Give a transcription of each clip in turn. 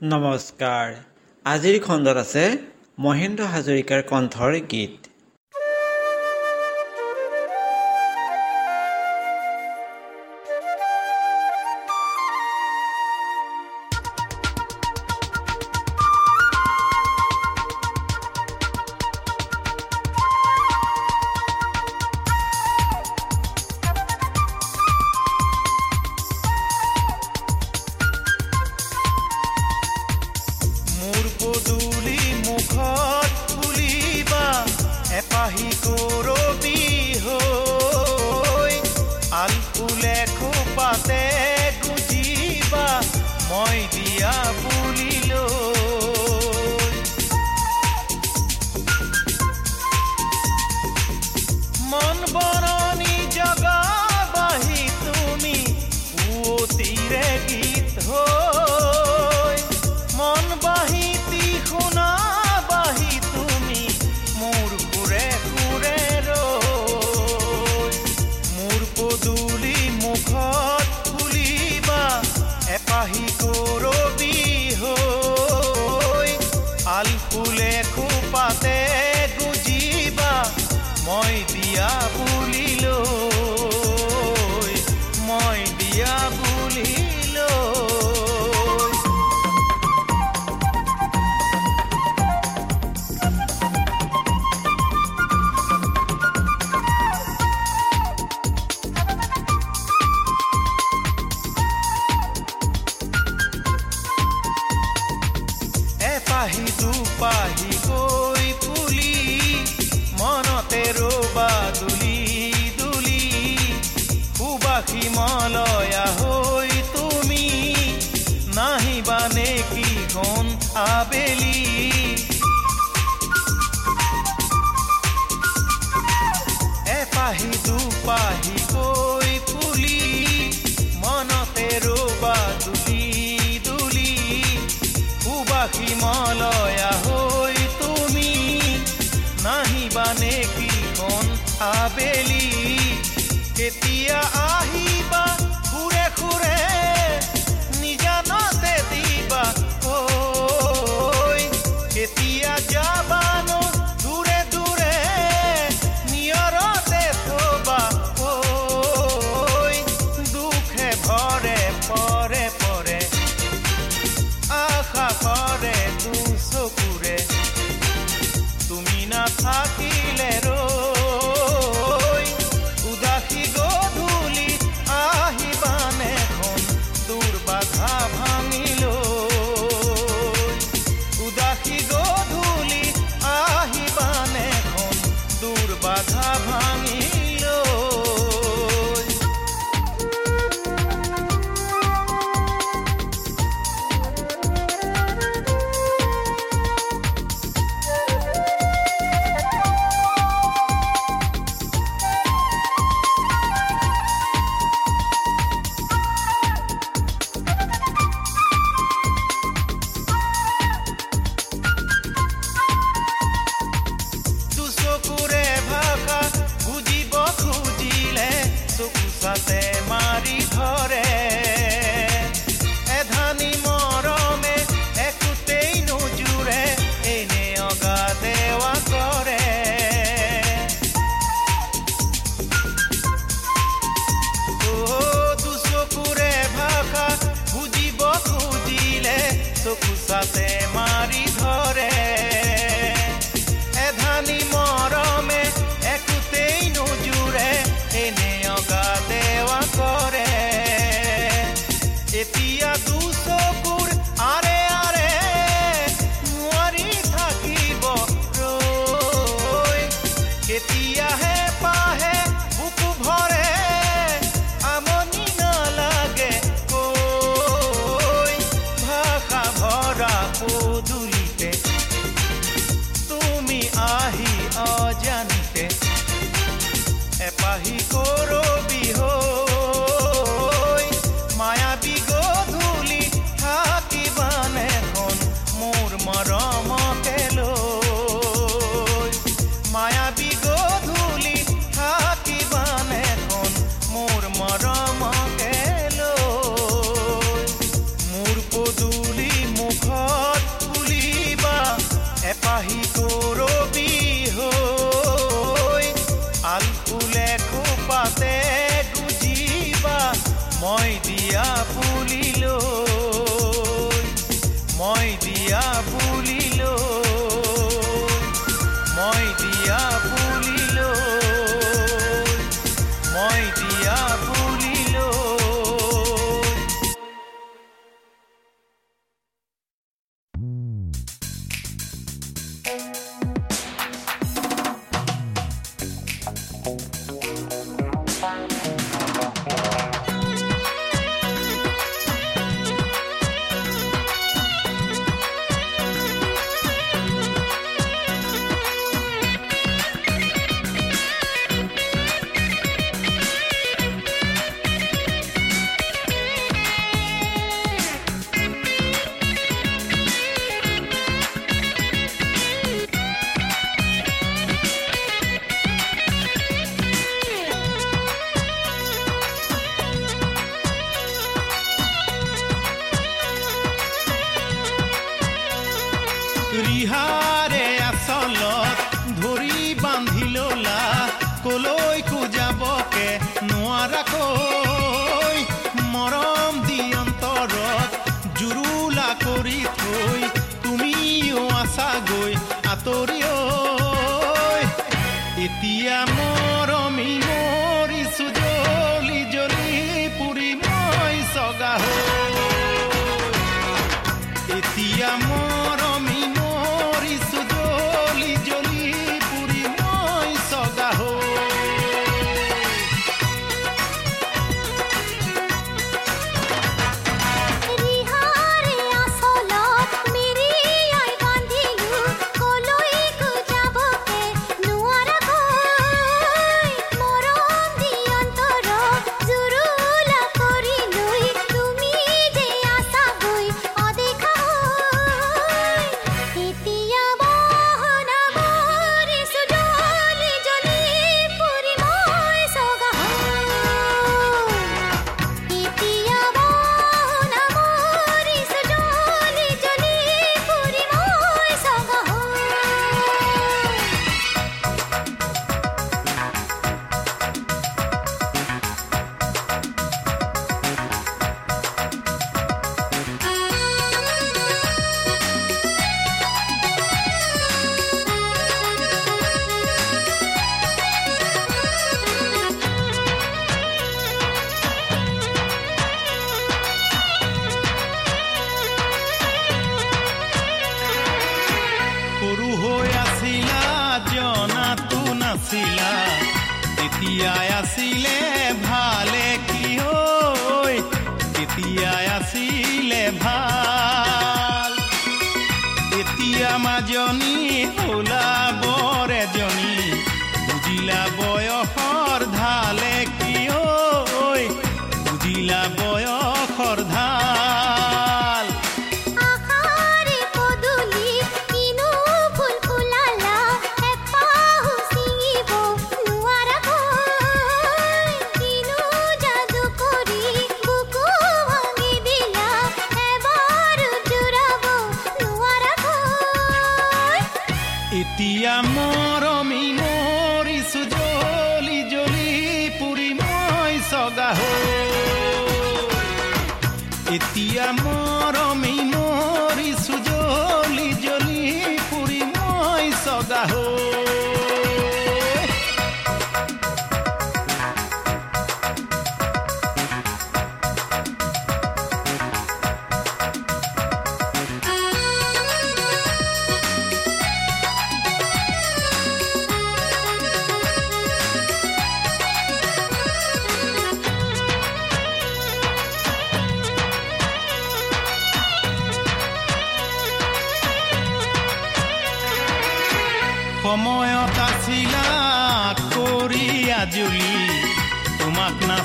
নমস্কাৰ। আজিৰ খণ্ডত আছে মহেন্দ্ৰ হাজৰিকাৰ কণ্ঠৰ গীত। মলয়া হৈ তুমি নাহিবা নেকি কোন আবেলি। এপাহি দুপাহি কৈ ফুলি মনতে ৰবা দুলি দুলি। সুবাসি মলয়া হৈ তুমি নাহিবা নেকি কোন আবেলি। के पिया आही बा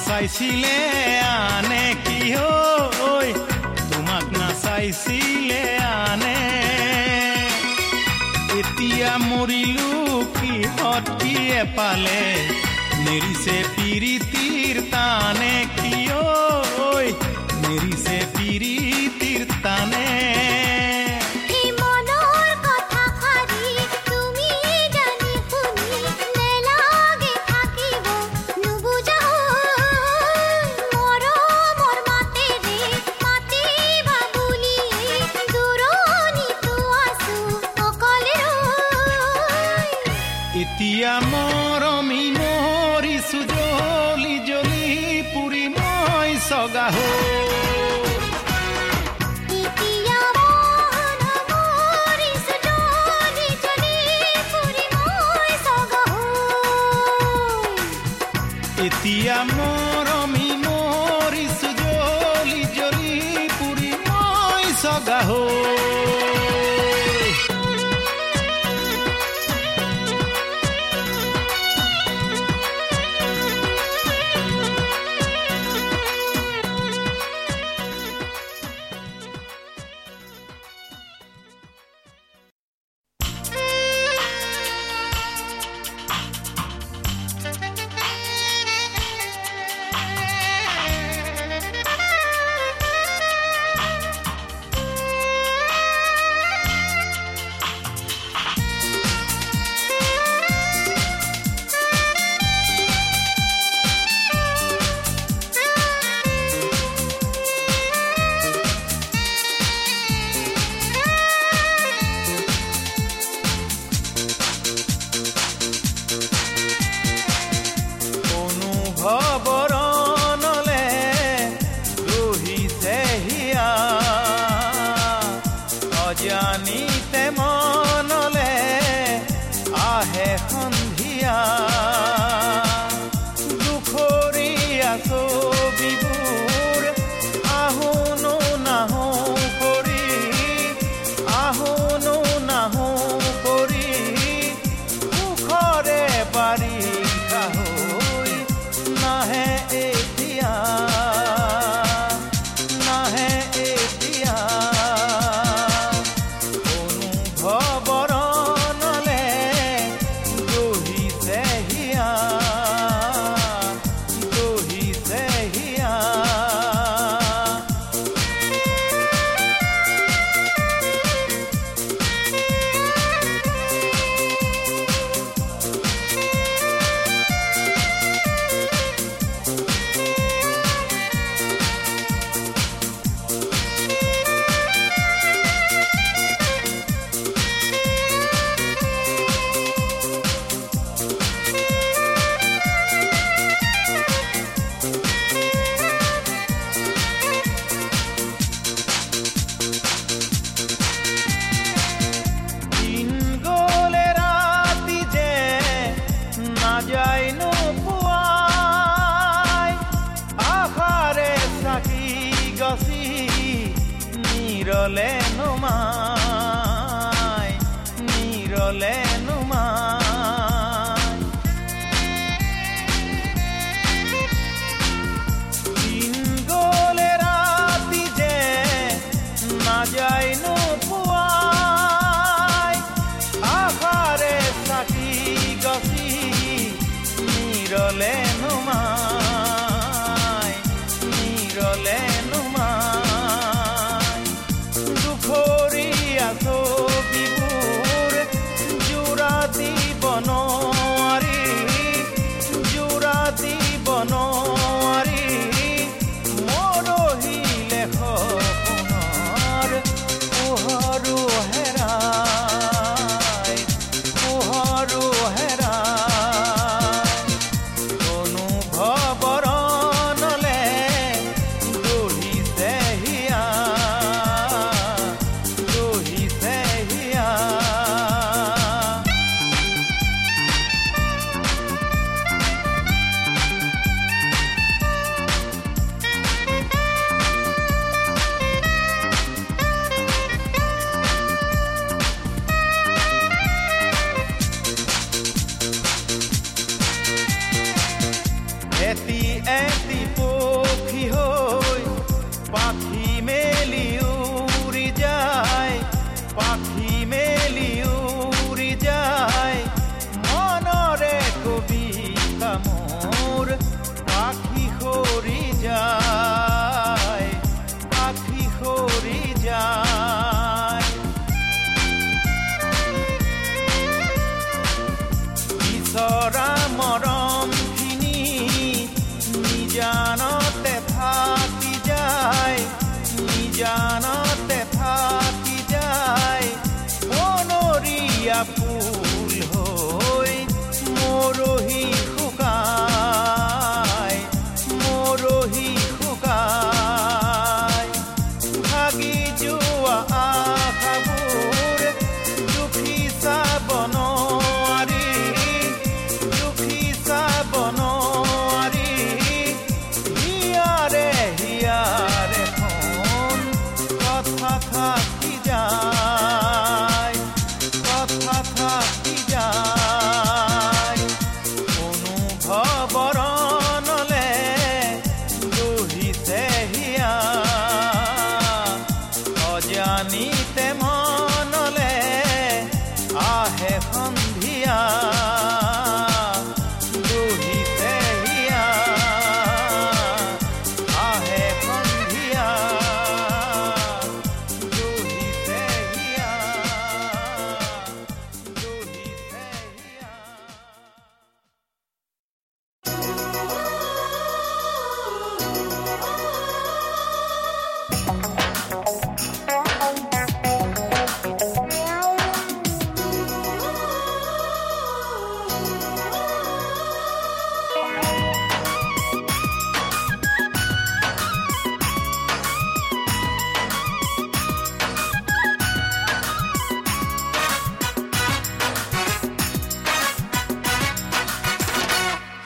নাচাইছিলে আনে কি হৈ? তোমাক নাচাইছিলে আনে। এতিয়া মৰিলো কিহত কিয়ে পালে মেৰিছে পিৰি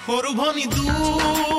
করবনি দূর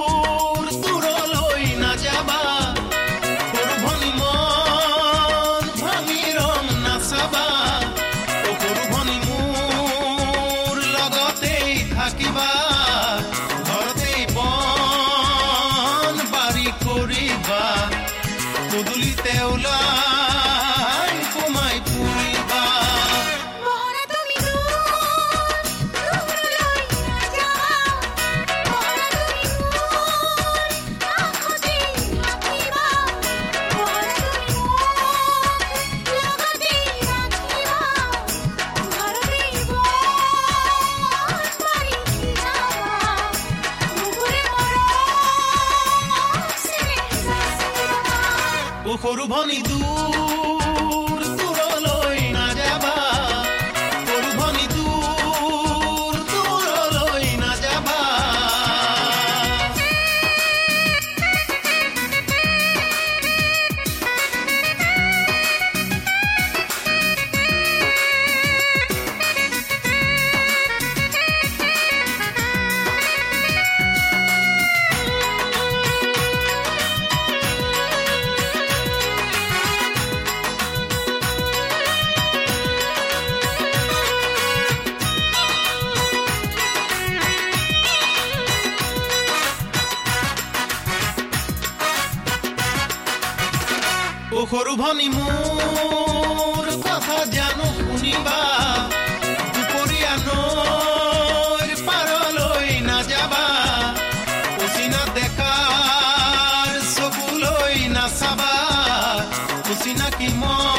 sina saba kusina kimoja.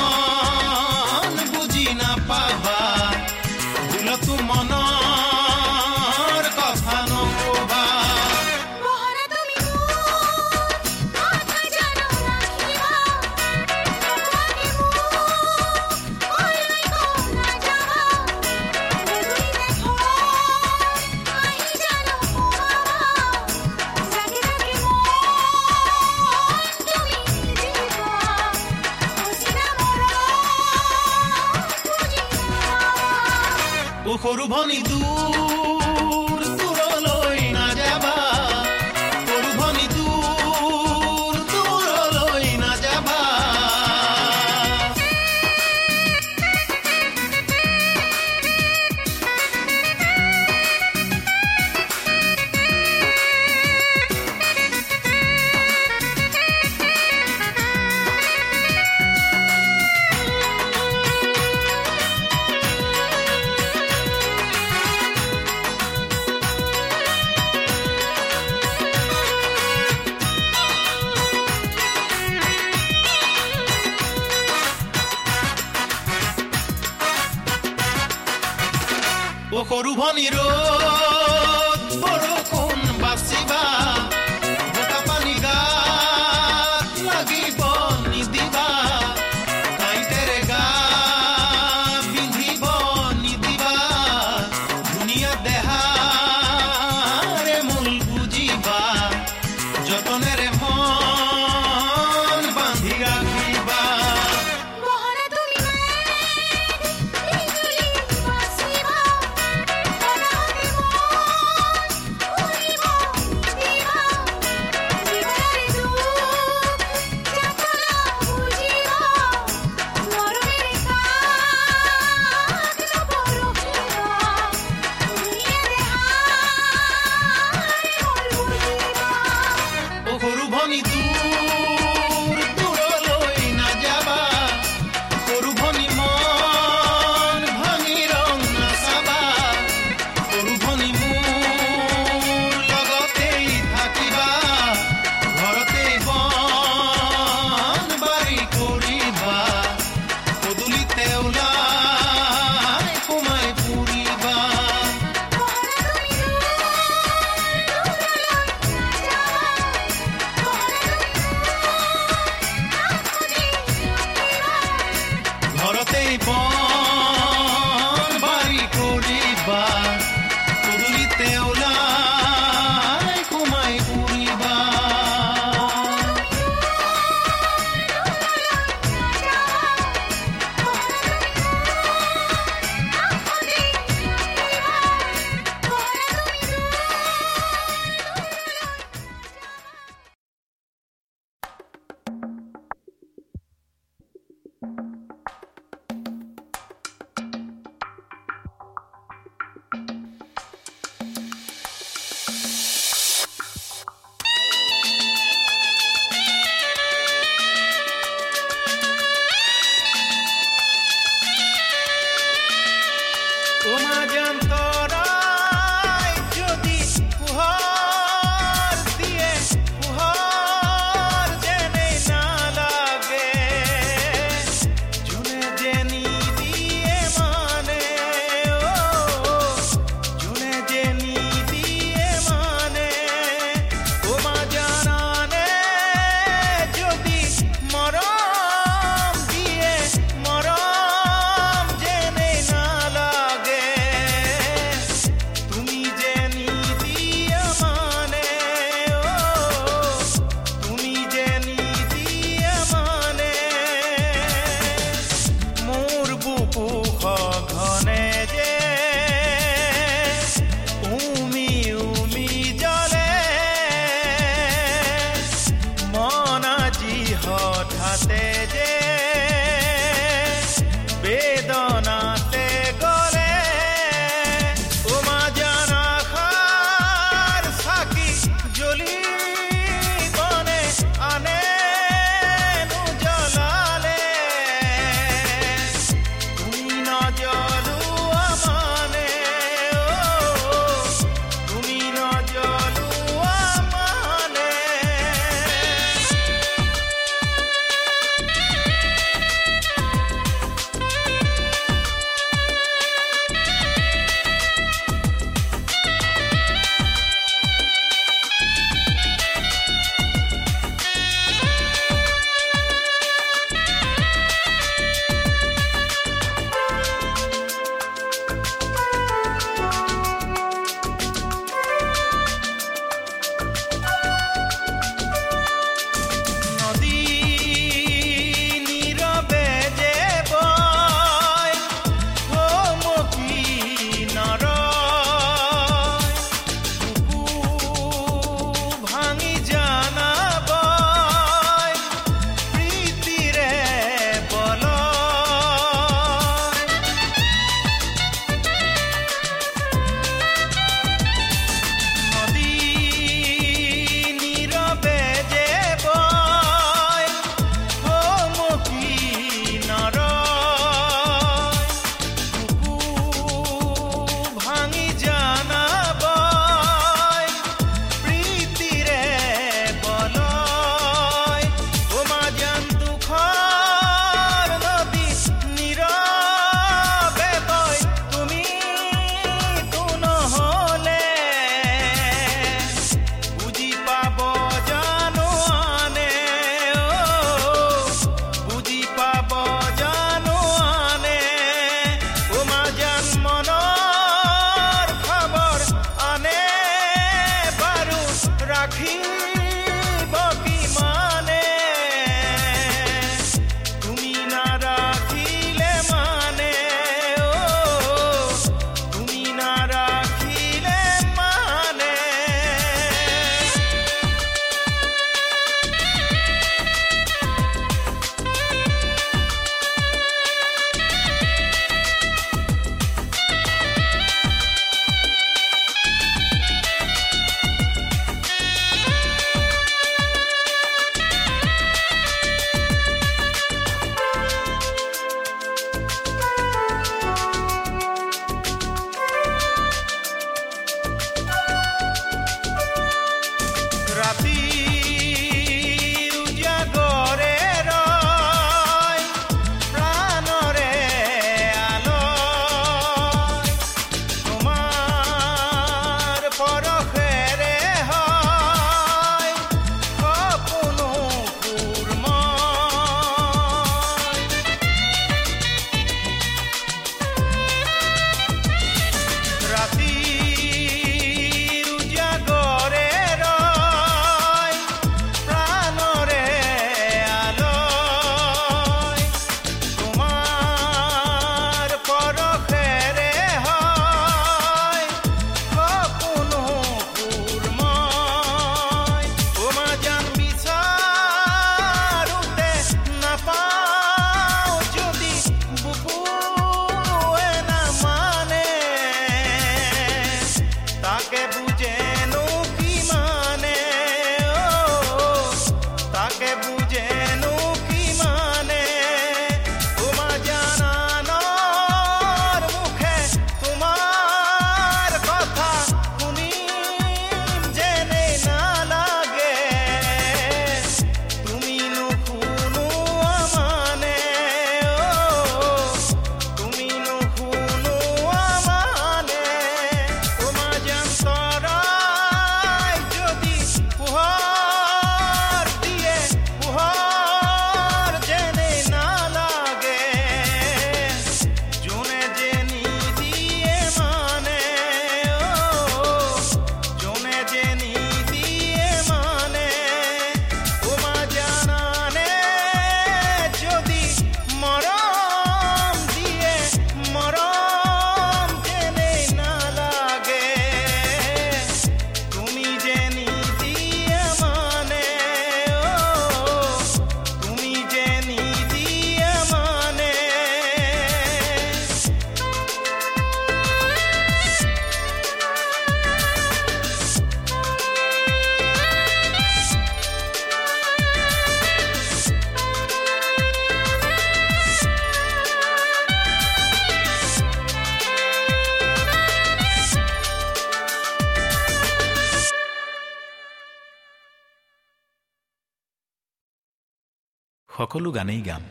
সকলো গানেই গাম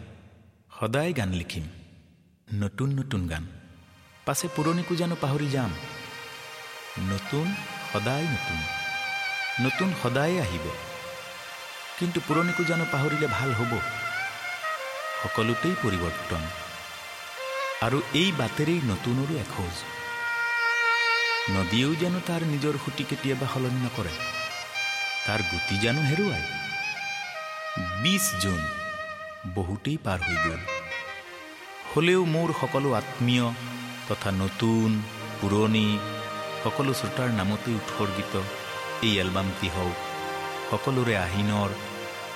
সদায় গান লিখিম নতুন নতুন গান পাছে পুৰণিকো জানো পাহৰি যাম নতুন সদায় নতুন নতুন সদায়ে আহিব কিন্তু পুৰণিকো জানো পাহৰিলে ভাল হ'ব সকলোতেই পৰিৱৰ্তন আৰু এই বাটেৰেই নতুনৰো এখোজ নদীয়েও জানো তাৰ নিজৰ সুঁতি কেতিয়াবা সলনি নকৰে তাৰ গুটি জানো হেৰুৱায় বিছ জুন। বহুতেই পাৰ হৈ গ'ল। হ'লেও মোৰ সকলো আত্মীয় তথা নতুন পুৰণি সকলো শ্ৰোতাৰ নামতেই উৎসৰ্গিত এই এলবামটি হওক সকলোৰে আহিনৰ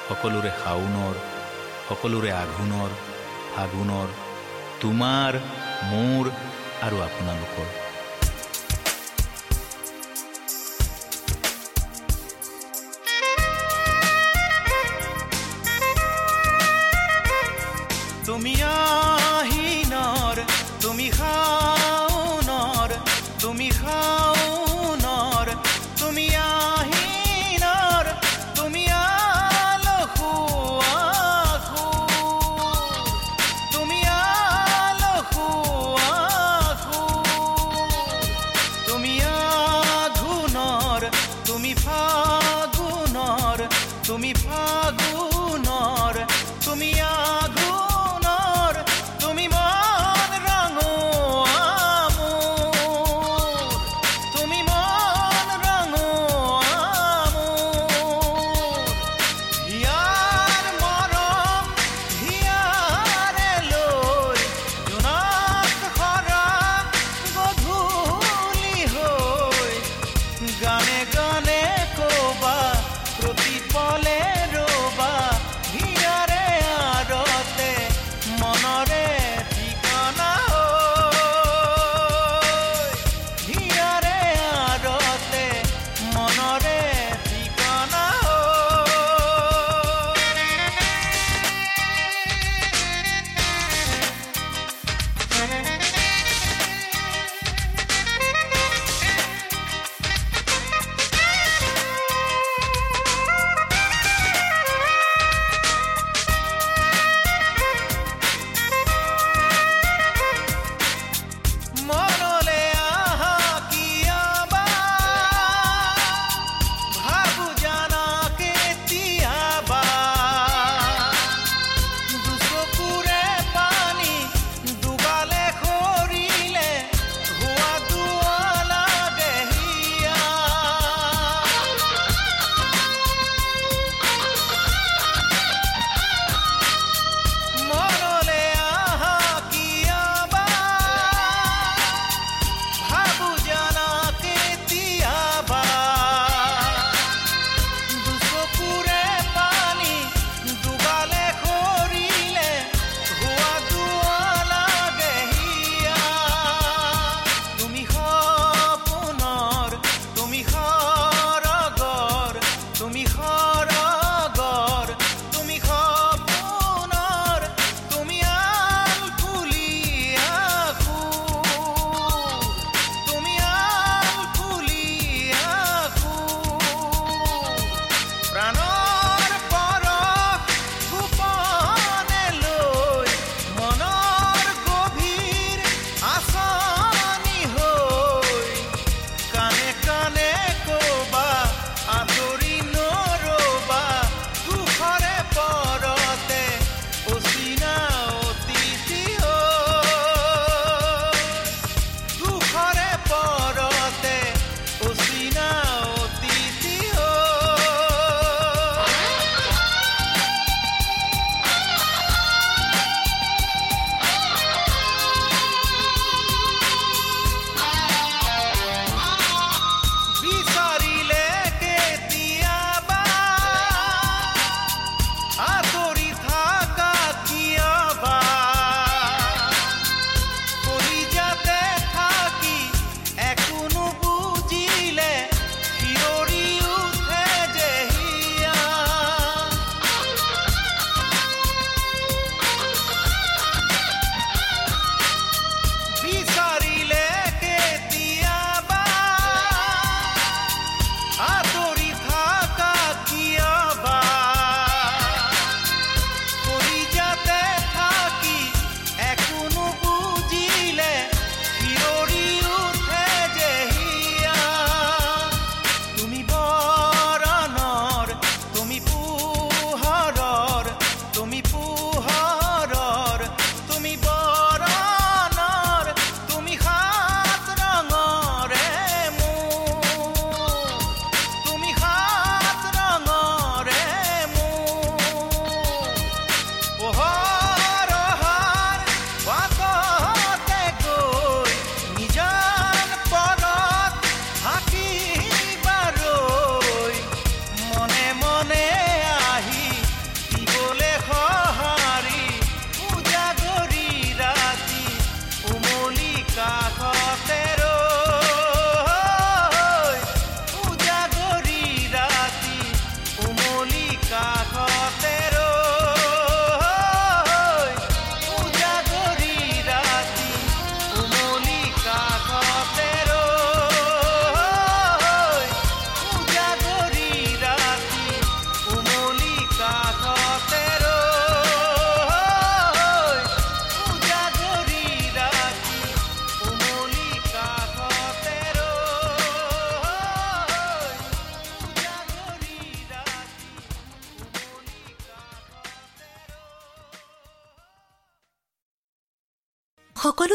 সকলোৰে শাওণৰ সকলোৰে আঘোণৰ ফাগুণৰ তোমাৰ মোৰ আৰু আপোনালোকৰ।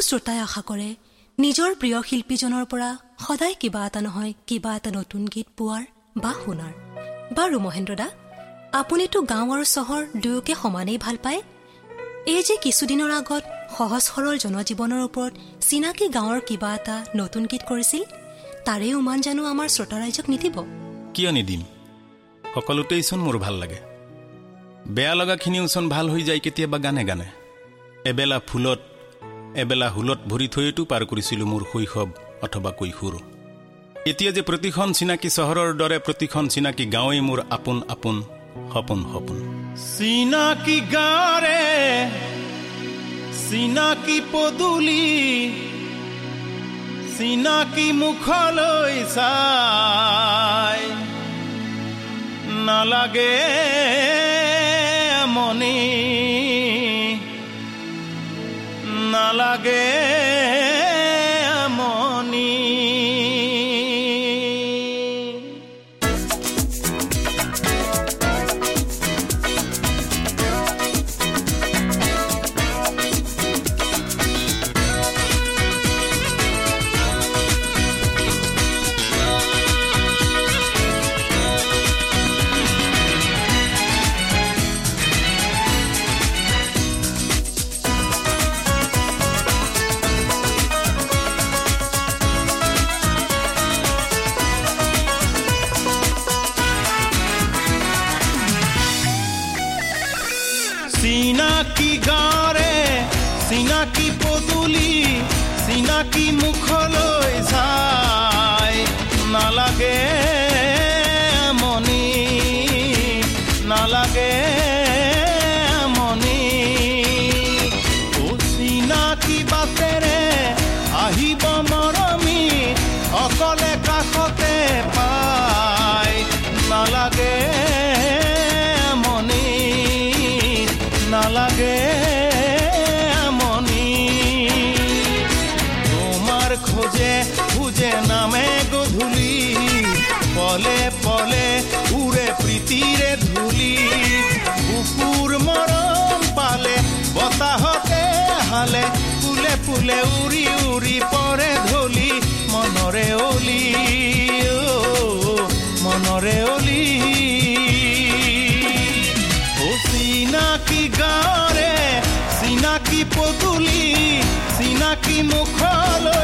শ্ৰোতাই আশা কৰে নিজৰ প্ৰিয় শিল্পীজনৰ পৰা সদায় কিবা এটা নহয় কিবা এটা নতুন গীত পোৱাৰ বা শুনাৰ। বাৰু মহেন্দ্ৰ দা আপুনিতো গাঁও আৰু চহৰ দুয়োকে সমানেই ভাল পায়? এই যে কিছুদিনৰ আগত সহজ সৰল জনজীৱনৰ ওপৰত চিনাকি গাঁৱৰ কিবা এটা নতুন গীত কৰিছিল তাৰে উমান জানো আমাৰ শ্ৰোতা ৰাইজক নিদিব। কিয় নিদিম? সকলোতেইচোন মোৰ ভাল লাগে। বেয়া লগাখিনিওচোন ভাল হৈ যায় কেতিয়াবা গানে গানে। এবেলা ফুলত এবেলা হুলত ভৰি থৈতো পাৰ কৰিছিলোঁ মোৰ শৈশৱ অথবা কৈশোৰ। এতিয়া যে প্ৰতিখন চিনাকি চহৰৰ দৰে প্ৰতিখন চিনাকি গাঁৱেই মোৰ আপোন আপোন সপোন সপোন। চিনাকি গাৰে চিনাকি পদূলি চিনাকি মুখলৈ চাই নালাগে মনি নালাগে মনি নালাগে মনি তোমার খোঁজে খুঁজে নামে গধূলি পলে পলে উড়ে প্রীতিরে ধুলি। কুকুর মরম পালে বতাহতে হালে। ফুলে ফুলে উৰি উৰি পৰে ধলি। মনৰে অলি অ, মনৰে অলি। পদূলি চিনাকি মুখলৈ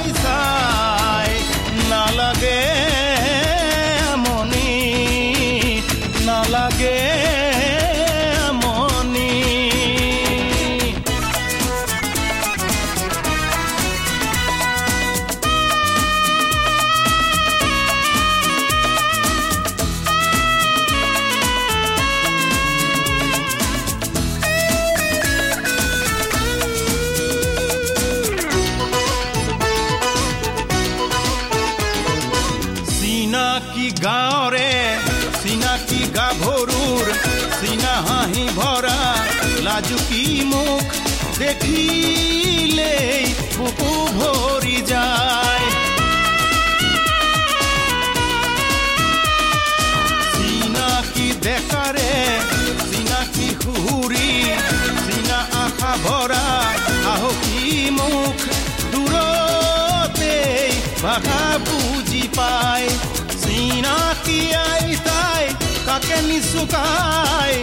যাই তাই, কাকে নিশুকাই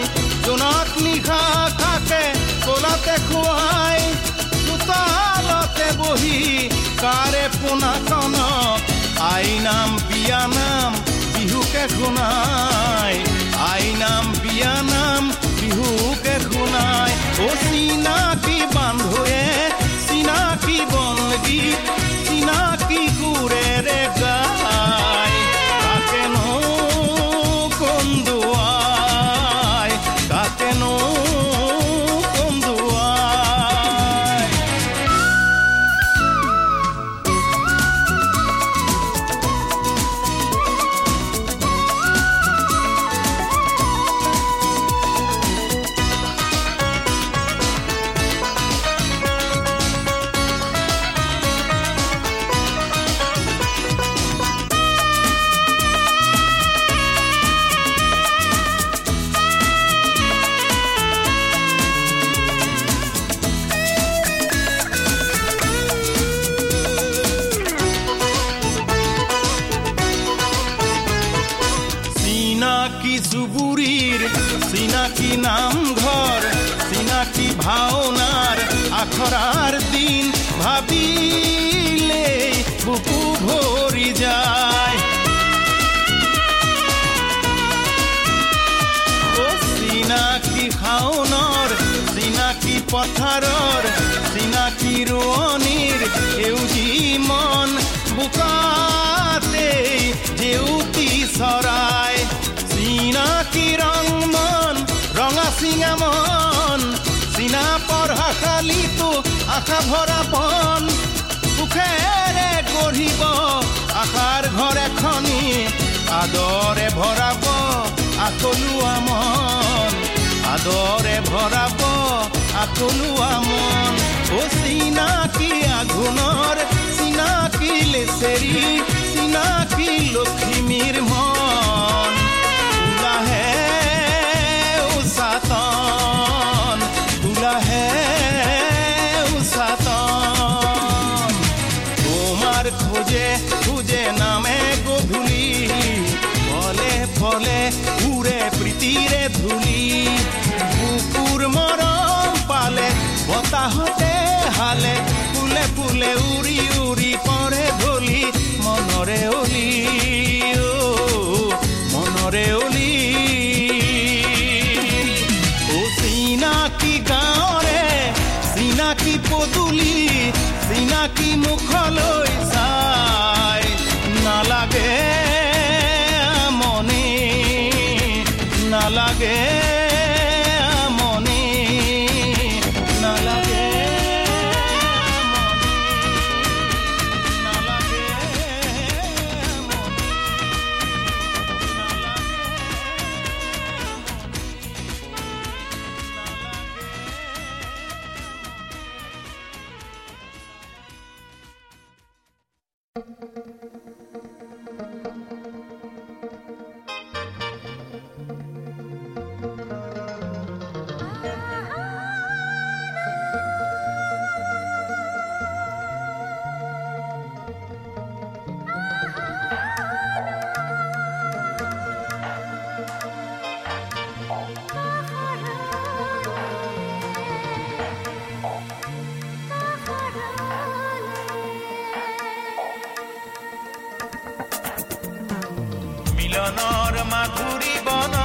জোনাক নিশা খাকে কলাতে খুৱাই চোতালতে বহি কাৰে পোনাকণ আইনাম বিয়ানাম বিহুকে শুনায় আদৰে ভৰাব আকলোৱা মন। আদৰে ভৰাব আকলোৱা মন। অ' চিনাকি আঘোণৰ চিনাকি লেচেৰি চিনাকি লখিমীৰ মন আহোঁতে হালে ফুলে ফুলে উৰি উৰি পৰে ভলি মনৰে নীলনৰ মাধুৰী বন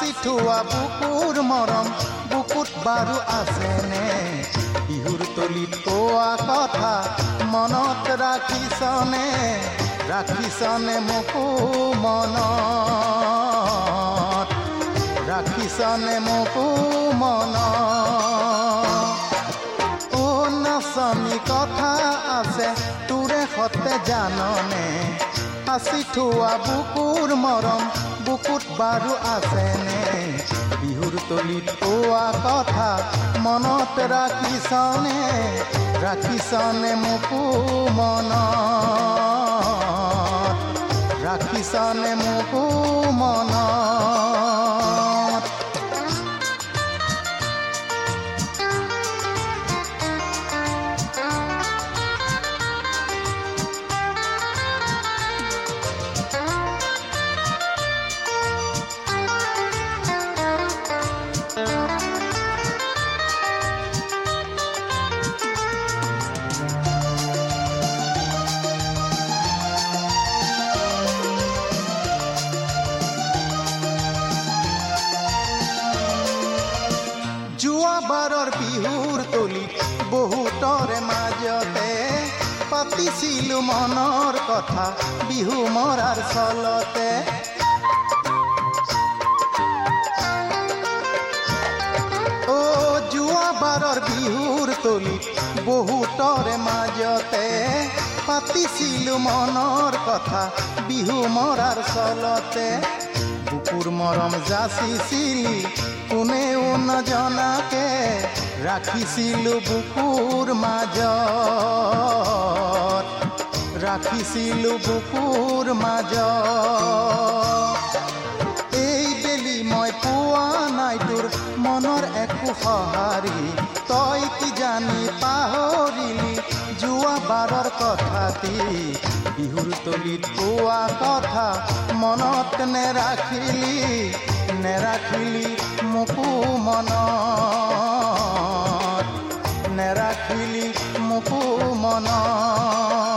সাঁচি থোৱা বুকুৰ মৰম বুকুত বাৰু আছেনে? বিহুৰ তলিত কোৱা কথা মনত ৰাখিছনে? ৰাখিছনে মোকো মনত? ৰাখিছনে মোকো অ নাচনী কথা আছে তোৰে সতে জাননে? সাঁচি থোৱা বুকুৰ মৰম বুকুত বাৰু আছেনে বিহুৰ তলিত কোৱা কথা মনত ৰাখিছনে? ৰাখিছনে মোকো মনত? ৰাখিছনে মোকো মনত? তলিত বহুতৰে মাজতে পাতিছিলো মনৰ কথা বিহু মৰাৰ চলতে। বাৰৰ বিহুৰ তলিত বহুতৰে মাজতে পাতিছিলো মনৰ কথা বিহু মৰাৰ চলতে। বুকুৰ মৰম যাচিছিলি কোনেও নজনাকে ৰাখিছিলো বুকুৰ মাজত ৰাখিছিলো বুকুৰ মাজত এই বেলি মই পোৱা নাই তোৰ মনৰ একো সঁহাৰি তই কি জানি পাহৰিলি যোৱা বাৰৰ কথাটি। বিহুৰ তলিত কোৱা কথা মনত নেৰাখিলি নেৰাখিলি মোকো মনত। নেৰাখিলি মোকো মনত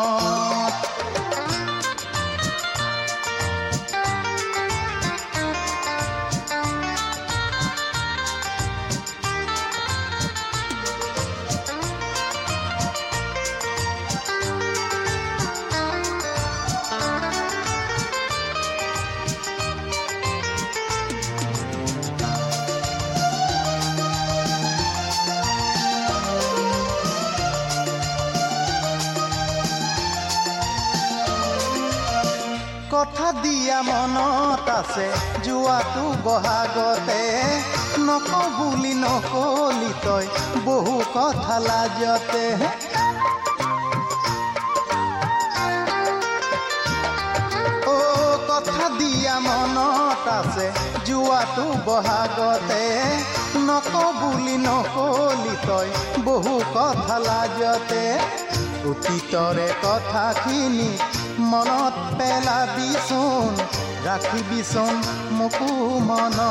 দিয়া মনত আছে যোৱাটো বহাগতে নকওঁ বুলি নকলি তই বহু কথা লাজতে। অ কথা দিয়া মনত আছে যোৱাটো বহাগতে নক বুলি নকলি তই বহু কথা লাজতে। অতীতৰে কথাখিনি মনত পেলাবিচোন ৰাখিবিচোন মোকো মনত।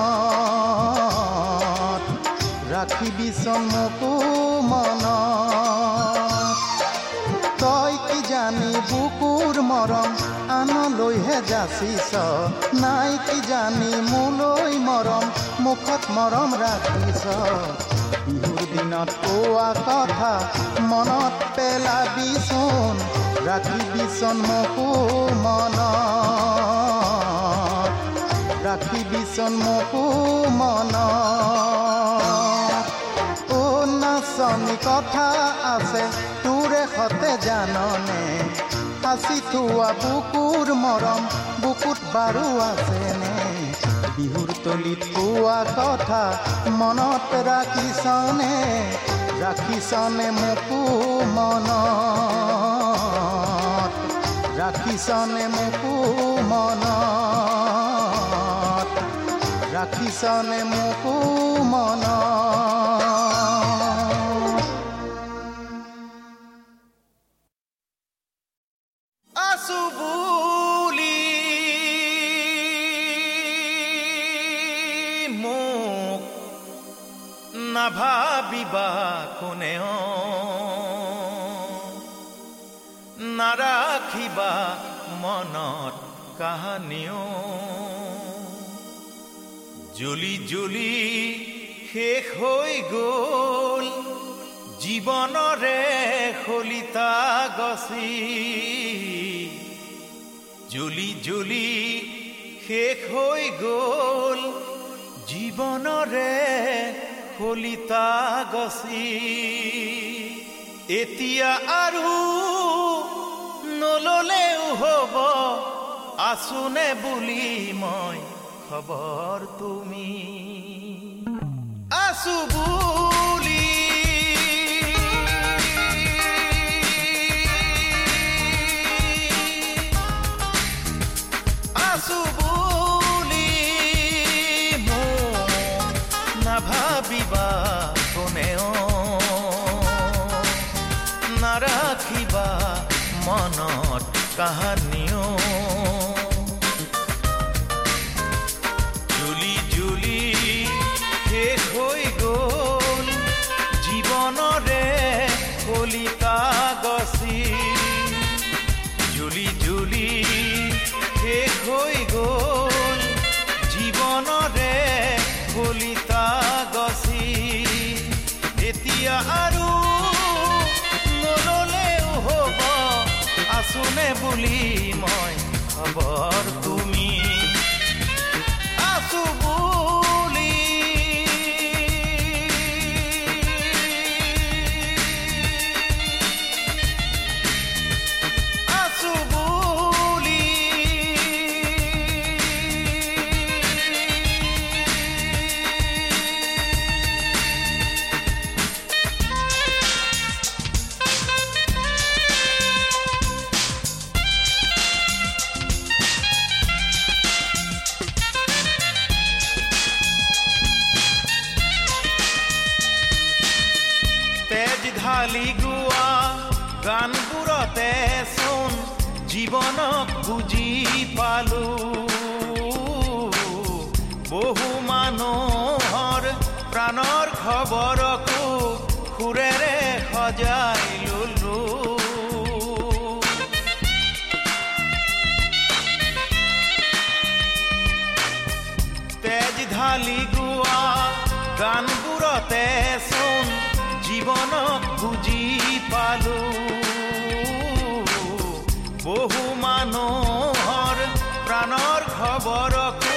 ৰাখিবিচোন মোকো মনত। তই কি জানি বুকুৰ মৰম আনলৈহে যাচিছ? নাই কি জানি মোলৈ মৰম মুখত মৰম ৰাখিছ? বিহুৰ দিনত কোৱা কথা মনত পেলাবিচোন ৰাখিবিচোন মোকো মনত ৰাখিবিচোন মোকো মনত অ নাচনি কথা আছে তোৰে সতে জাননে? সাঁচি থোৱা বুকুৰ মৰম বুকুত বাৰু আছেনে? বিহুৰ তলিত কোৱা কথা মনত ৰাখিছনে? ৰাখিছনে মোকো মনত ৰাখিছনে মোকো মনত ৰাখিছনে মোকো মনত আছো নাভাবিবা কোনেও। নাৰাখিবা মনত কাহানিও। জ্বলি জ্বলি শেষ হৈ গ'ল জীৱনৰে শলিতা গছি। জ্বলি জ্বলি শেষ হৈ গ'ল জীৱনৰে শলিতা গছি এতিয়া আৰু নললেও হ'ব আছোনে বুলি মই খবৰ তুমি। আছো আছো মনত বুলি মই খবৰ গানবোৰতে চোন জীৱনক বুজি পালো। বহু মানুহৰ প্ৰাণৰ খবৰকো সুৰেৰে সজাই ললো তেজ ঢালি গোৱা গানবোৰতে চোন জীৱনক বুজি পালো। বহু মানুহৰ প্ৰাণৰ খবৰকো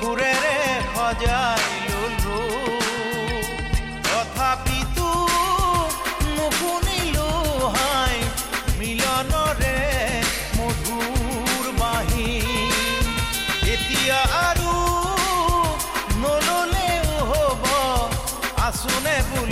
সুৰেৰে সজাই ললো তথাপিতো নুশুনিলো হাই মিলনৰে মধুৰ বাঁহী। এতিয়া আৰু নললেও হ'ব আছোনে বুলি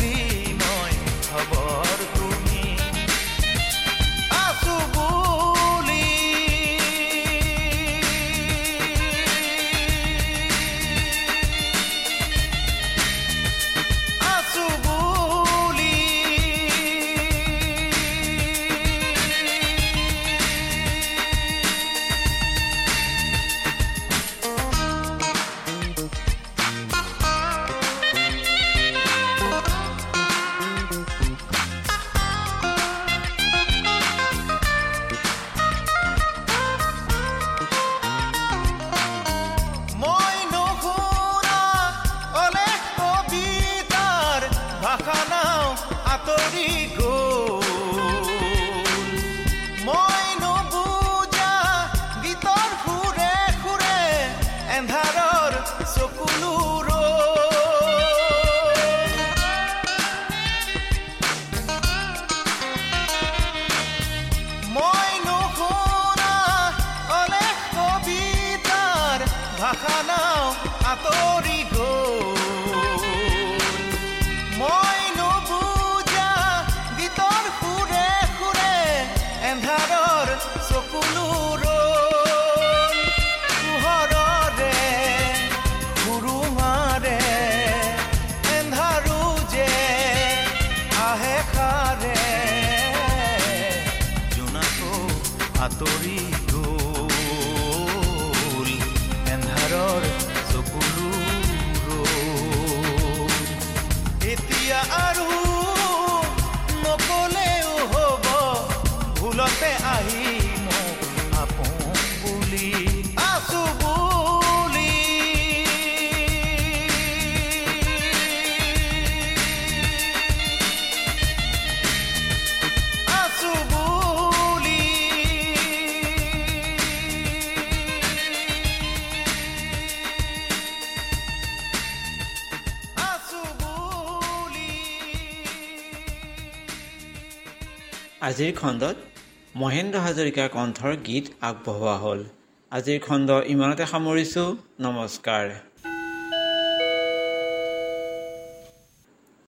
আজিৰ খণ্ডত মহেন্দ্ৰ হাজৰিকাৰ কণ্ঠৰ গীত আগবঢ়োৱা হ'ল। আজিৰ খণ্ড ইমানতে সামৰিছোঁ। নমস্কাৰ।